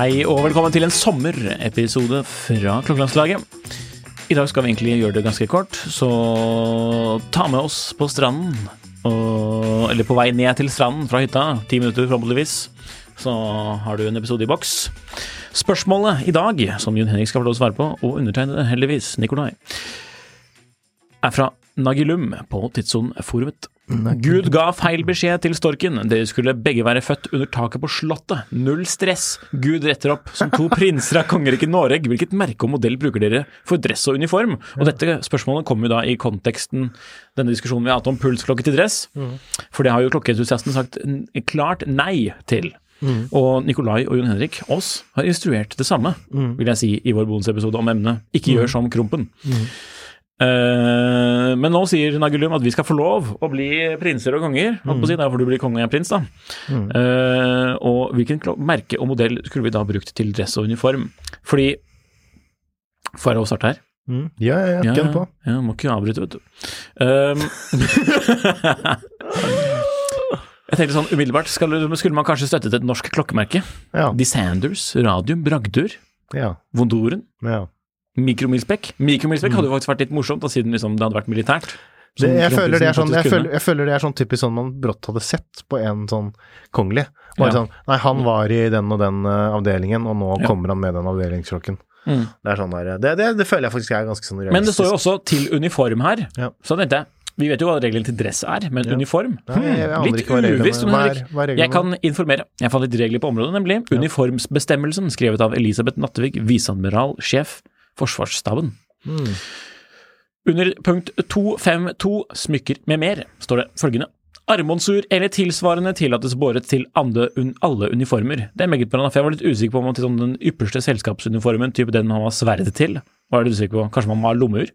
Hei og velkommen til en sommerepisode fra Klokkelandslaget. I dag skal vi egentlig gjøre det ganske kort, så ta med oss på stranden. Og, eller på vei ned til stranden fra hytta, ti minutter forhåpentligvis, så har du en episode i boks. Spørsmålet i dag, som Jon Henrik skal få lov å svare på, og undertegnede heldigvis, Nikolai, er fra Nagilum på Tidsson-forumet. Gud ga feil beskjed til storken. Dere skulle begge være født under taket på Slottet. Null stress. Gud retter opp. Som to prinser av kongeriket Noreg, hvilket merke og modell bruker dere for dress og uniform? Og dette spørsmålet kommer jo da i konteksten denne diskusjonen vi har hatt om pulsklokke til dress. For det har jo klokkeentusiasten sagt klart nei til. Og Nikolai og Jon Henrik, oss, har instruert det samme, vil jeg si, i vår bonusepisode om emnet Ikke gjør som Krompen. Eh, men nå sier Nagulum at vi skal få lov å bli prinser og konger. Mm. si, Der får du bli konge og er prins, da. Eh, og hvilken merke og modell skulle vi da brukt til dress og uniform? Fordi Får jeg lov å starte her? Mm. Ja, ja, ja, Ja, på. ja, må ikke avbryte, vet du. Um, jeg tenkte sånn umiddelbart, skulle man kanskje støttet et norsk klokkemerke? Ja. De Sanders, Radium, Bragdur, ja. Vondoren, ja. Mikromilspekk. Mikromilspekk hadde jo faktisk vært litt morsomt, da, siden liksom, det hadde vært militært. Det, jeg, føler det er sånn, jeg, føler, jeg føler det er sånn typisk sånn man brått hadde sett på en sånn kongelig. Bare Ja. sånn Nei, han var i den og den eh, avdelingen, og nå Ja. kommer han med den avdelingsklokken. Mm. Det sånn der, det, det, det føler jeg faktisk er ganske sånn realistisk. Men det står jo også til uniform her. Ja. Så tenkte jeg, vi vet jo hva reglene til dress er, men Ja. uniform? Nei, jeg- jeg litt uvisst. Henrik. Jeg kan informere. Jeg fant litt regler på området, nemlig uniformsbestemmelsen, skrevet av Elisabeth Nattevik, viseadmiral, sjef, Forsvarsstaben. Mm. Under punkt 252, smykker med mer, står det følgende. Armbåndsur eller tilsvarende tillates båret til andre, un, alle uniformer. Det er meget bra, for jeg var litt usikker på om til sånn den ypperste selskapsuniformen, type den man har sverdet til, var jeg litt usikker på. Kanskje man må ha lommeur,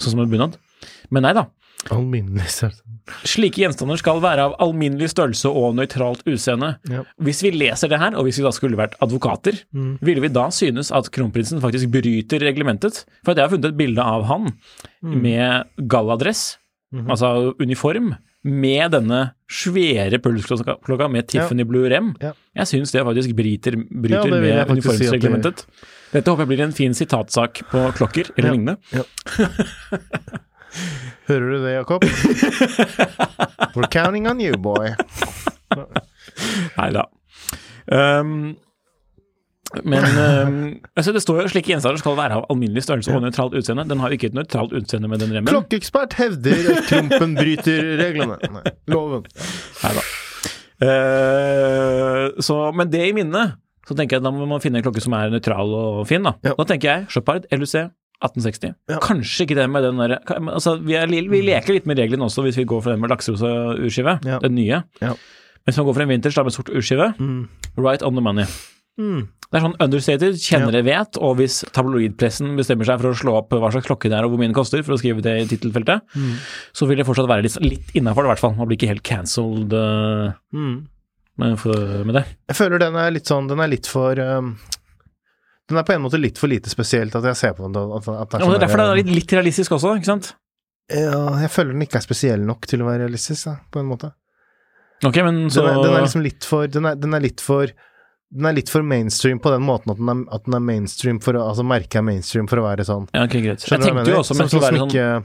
sånn som en bunad. Men nei da. Alminnelig størrelse. Slike gjenstander skal være av alminnelig størrelse og nøytralt utseende. Ja. Hvis vi leser det her, og hvis vi da skulle vært advokater, Mm. ville vi da synes at kronprinsen faktisk bryter reglementet? For jeg har funnet et bilde av han Mm. med galladress, Mhm. altså uniform, med denne svære pulsklokka med Tiffany Blue Rem. Ja. Jeg synes det faktisk bryter, bryter Ja, det med uniformsreglementet. si det- Dette håper jeg blir en fin sitatsak på klokker eller Ja. lignende. Hører du det, Jakob? We're counting on you, boy. Nei da. Um, men um, altså det står jo slike gjenstander skal være av alminnelig størrelse og nøytralt utseende. Den har jo ikke et nøytralt utseende med den remmen. Klokkeekspert hevder at Trumpen bryter reglene. Nei, loven. Neida. Uh, så, men det i minnet, så tenker jeg at da må man finne en klokke som er nøytral og fin. Da, Ja. da tenker jeg Shepard LUC 1860. Ja. Kanskje ikke det med den der altså, vi, er, vi leker litt med reglene også hvis vi går for den med lakserosa urskive, Ja. den nye. Ja. Hvis man går for en vinters da med sort urskive, Mm. right on the money. Mm. Det er sånn understated, kjennere vet, og hvis tabloidpressen bestemmer seg for å slå opp hva slags klokke det er og hvor mye den koster, for å skrive det i tittelfeltet, Mm. så vil det fortsatt være litt, litt innafor det, i hvert fall. Man blir ikke helt cancelled uh, Mm. med, for, med det. Jeg føler den er litt sånn Den er litt for um, Den er på en måte litt for lite spesielt at jeg ser på den. At, at det Ja, men det er derfor det sånn er litt, litt realistisk også, ikke sant? Ja, jeg føler den ikke er spesiell nok til å være realistisk, da, på en måte. Ok, men så Den er, den er liksom litt for Den er, den er litt for den er litt for mainstream på den måten at den er, at den er mainstream for å Altså merket er mainstream for å være sånn. Ja, ok, greit. Skjønner jeg tenkte jo også men Sånn skulle være sånn ikke-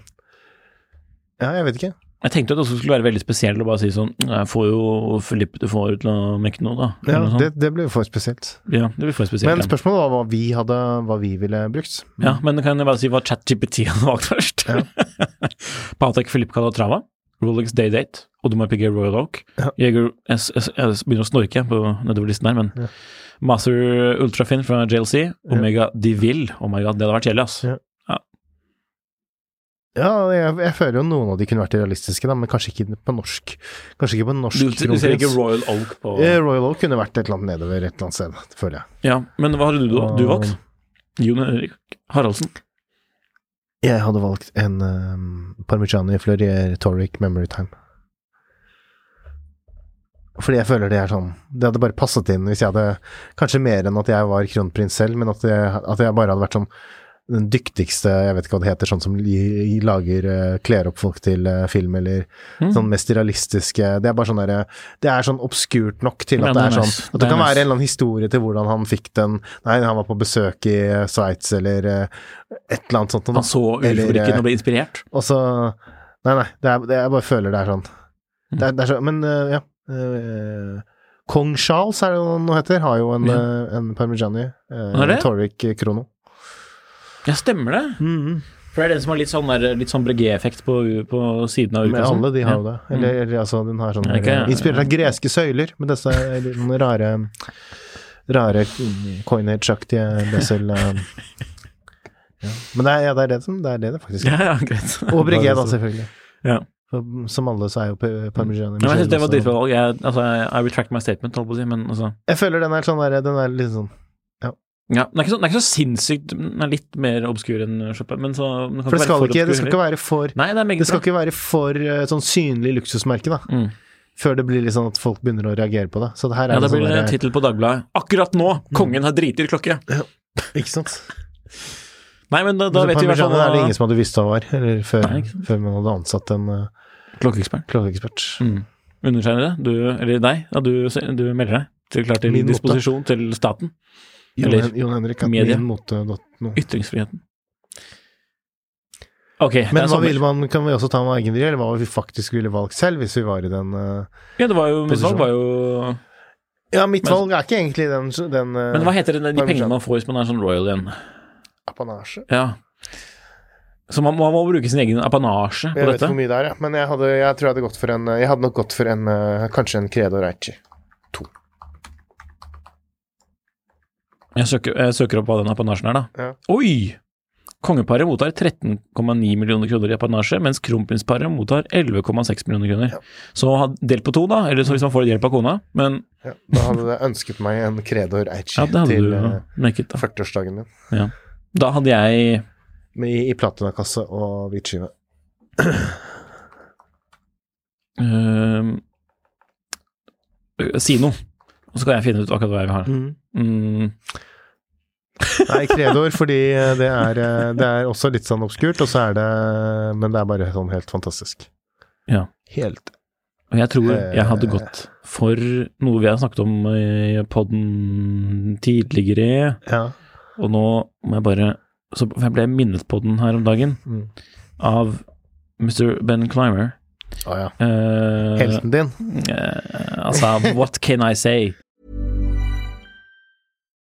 Ja, jeg vet ikke. Jeg tenkte at det også skulle være veldig spesielt å bare si sånn Jeg får jo Filippe du får til å mekke noe, da. Ja, det, det blir jo for spesielt. ja, det blir for spesielt. Men spørsmålet var hva vi hadde Hva vi ville brukt. Ja, men kan jeg bare si hva ChatGPT hadde valgt først? Patek Filippe Calatrava, Rolex Daydate, Audemars Piguet Royal Oak, Ja. Jeger jeg, jeg, jeg begynner å snorke på nedover listen her, men Ja. Master Ultrafin fra JLC, Omega Deville Oh my god, det hadde vært kjedelig, ass. Ja. Ja, jeg, jeg føler jo noen av de kunne vært realistiske, da, men kanskje ikke på norsk. Kanskje ikke på norsk Du, du ser ikke. Royal Oak på Royal Oak kunne vært et eller annet nedover et eller annet sted, det føler jeg. Ja, men hva hadde du, du valgt? Jon Erik Haraldsen? Jeg hadde valgt en um, Parmigiani Fleurier Toric Memory Time. Fordi jeg føler det er sånn Det hadde bare passet inn hvis jeg hadde Kanskje mer enn at jeg var kronprins selv, men at jeg, at jeg bare hadde vært sånn den dyktigste, jeg vet ikke hva det heter, sånn som lager eh, Kler opp folk til eh, film, eller Mm. sånn mest realistiske Det er bare sånn derre Det er sånn obskurt nok til Ja, at det det er sånn. At Det det kan være en eller annen historie til hvordan han fikk den Nei, han var på besøk i eh, Sveits, eller et eller annet sånt. Han så eh, og ble inspirert? og så Nei, nei, det er, det, jeg bare føler det er sånn. Mm. Det er, det er så, men ja. Kong Charles, er det noe heter, har jo en, Ja. en Parmigiani. Uh? Torvik Krono. Ja, stemmer det. For det er den som har litt sånn, der- litt sånn Breguet-effekt på, på siden av Men urkassen. alle de har jo Ja. det. Eller, eller altså, den har sånn Ja, ikke- øh, Inspirert av greske søyler, med disse litt noen rare Rare coinage-aktige bessel øh, ja. Men det er, ja, det er det som Det er det det faktisk er. Ja, ja, greit. Og Breguet, da, selvfølgelig. Ja. For, som alle så er jo pa- Parmigiani. Men jeg synes det var dritbra valg. Jeg, altså, I retract my statement, holdt på å si, men altså Jeg føler den er sånn der, den er litt sånn Ja, den er ikke så, den er ikke så sinnssykt Den er litt mer obskur enn Chopin, men så den kan For det skal, ikke, det skal ikke være for Nei, det Det skal bra. ikke være for uh, sånn synlig luksusmerke, da. Mm. Før det blir litt sånn at folk begynner å reagere på det. Så det her er Ja, det blir sånn det tittel på Dagbladet. Akkurat nå! Kongen har driter klokke! Ikke sant? Nei, men da, da Men vet vi i hvert fall er det ingen som hadde visst hva var, eller før, Nei, før man hadde ansatt en uh, Klokkeekspert. klokkeekspert. Mm. Undertegnede, du, eller deg, ja, du, du melder deg til klar til Min disposisjon til staten. Eller Jon Henrik, media. Ytringsfriheten. Ok, det Men hva ville man, kan vi også ta med egen eller hva vi faktisk ville valgt selv, hvis vi var i den uh, Ja, det var jo Mitt valg var jo Ja, mitt Men- valg er ikke egentlig den, den uh, Men hva heter det, de pengene man får hvis man er sånn royal igjen? apanasje? Ja. Så man, man må bruke sin egen apanasje på Jeg vet dette? ikke hvor mye det er, ja. men jeg, hadde, jeg tror jeg hadde gått for en Jeg hadde nok gått for en uh, kanskje en Credo Reichi. Jeg søker, jeg søker opp hva den apanasjen er, da. Ja. Oi! Kongeparet mottar 13,9 millioner kroner i apanasje, mens kronprinsparet mottar 11,6 millioner kroner. Så delt på to, da, eller så hvis man får hjelp av kona. Men Ja, da hadde jeg ønsket meg en Credor Eichi ja, til du uh, da. 40-årsdagen min. Ja. Da hadde jeg Med, I, i platinakasse og hvitskive. Uh, Si noe, og så kan jeg finne ut akkurat hva jeg vil ha. Mm, Nei, Credoer, fordi eh, det er, eh, det er også litt sånn obskurt, og så er det Men det er bare sånn helt fantastisk. Ja. Helt og jeg tror jeg hadde Eh. gått for noe vi har snakket om i podden tidligere, Ja. og nå må jeg bare så Jeg ble minnet på den her om dagen Mm. av Mr. Ben Clymer. Å ja. Eh, Helten din. Uh, altså, what can I say?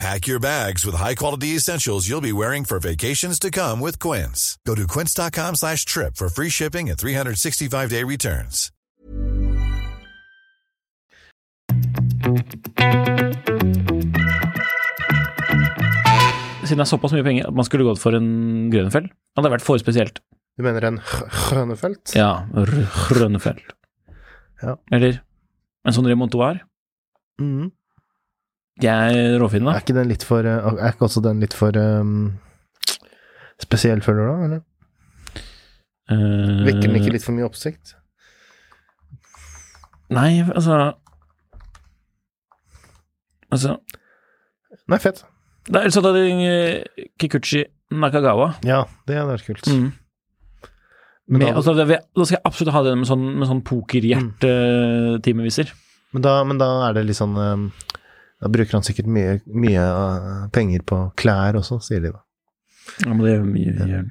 Pack your bags with high-quality essentials you'll be wearing for vacations to come with Quince. Go to quince.com slash trip for free shipping and 365-day returns. Siden det er såpass mye penger at man skulle gått for en Grønefeld, hadde det vært for spesielt. Du mener en Grønefelt? Ja, R- Ja. Eller en sånn remontoir. Mhm. Jeg råfin, da. Er ikke den litt for eh, Er ikke også den litt for um, spesiell, føler du da, eller? Uh, Vekker den ikke litt for mye oppsikt? Nei, altså Altså Nei, fett. Det er sånn at Kikuchi Nakagawa Ja, det hadde vært kult. mm. Men, med, da, altså, det, Da skal jeg absolutt ha det med sånn, med sånn pokerhjerte-timeviser. men, da, men da er det litt sånn eh, Da bruker han sikkert mye, mye eh, penger på klær også, sier de da. Ja, men det gjør mye Ja.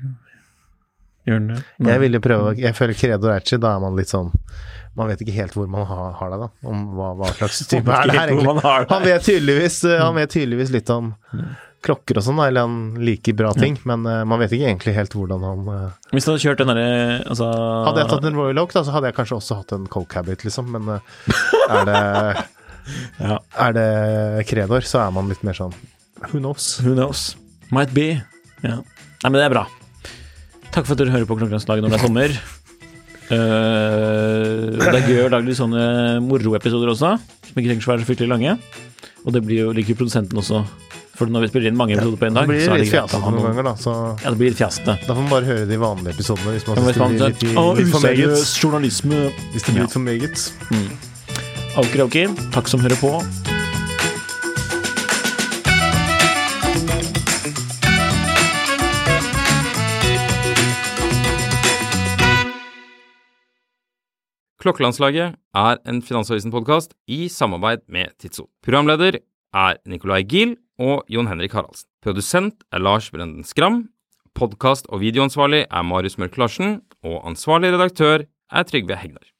Gjør han det? Nei. Jeg vil jo prøve Jeg føler Credo Erci, da er man litt sånn Man vet ikke helt hvor man har, har det, da. Om hva, hva slags type er det her egentlig. Han vet tydeligvis, eh, han vet tydeligvis litt om klokker og sånn, eller han liker bra ting, men uh, man vet ikke egentlig helt hvordan han uh, Hvis du hadde kjørt den derre altså, Hadde jeg tatt en Royal Oak, da, så hadde jeg kanskje også hatt en Coke Habit, liksom, men uh, er det Ja. Er det Kredor, så er man litt mer sånn Who knows? Who knows? Might be. Ja. Nei, men det er bra. Takk for at dere hører på Klokkelandslaget når det er sommer. Eh, det er gøy å lage litt sånne moroepisoder også, som ikke trenger å være så fryktelig lange. Og det blir jo liker produsenten også. For når vi spiller inn mange episoder på Da dag, blir så er det litt greit å ha noen ganger, da. Så Ja, det blir litt fjasete. da får man bare høre de vanlige episodene hvis man Ja, hvis man litt, Å, litt for meget. journalisme. Hvis det blir litt for meget. Okidoki, takk som hører på. Klokkelandslaget er en Finansavisen-podkast i samarbeid med Tidso. Programleder er Nicolai Giel og Jon Henrik Haraldsen. Produsent er Lars Brenden Skram. Podkast- og videoansvarlig er Marius Mørk Larsen. Og ansvarlig redaktør er Trygve Hegnar.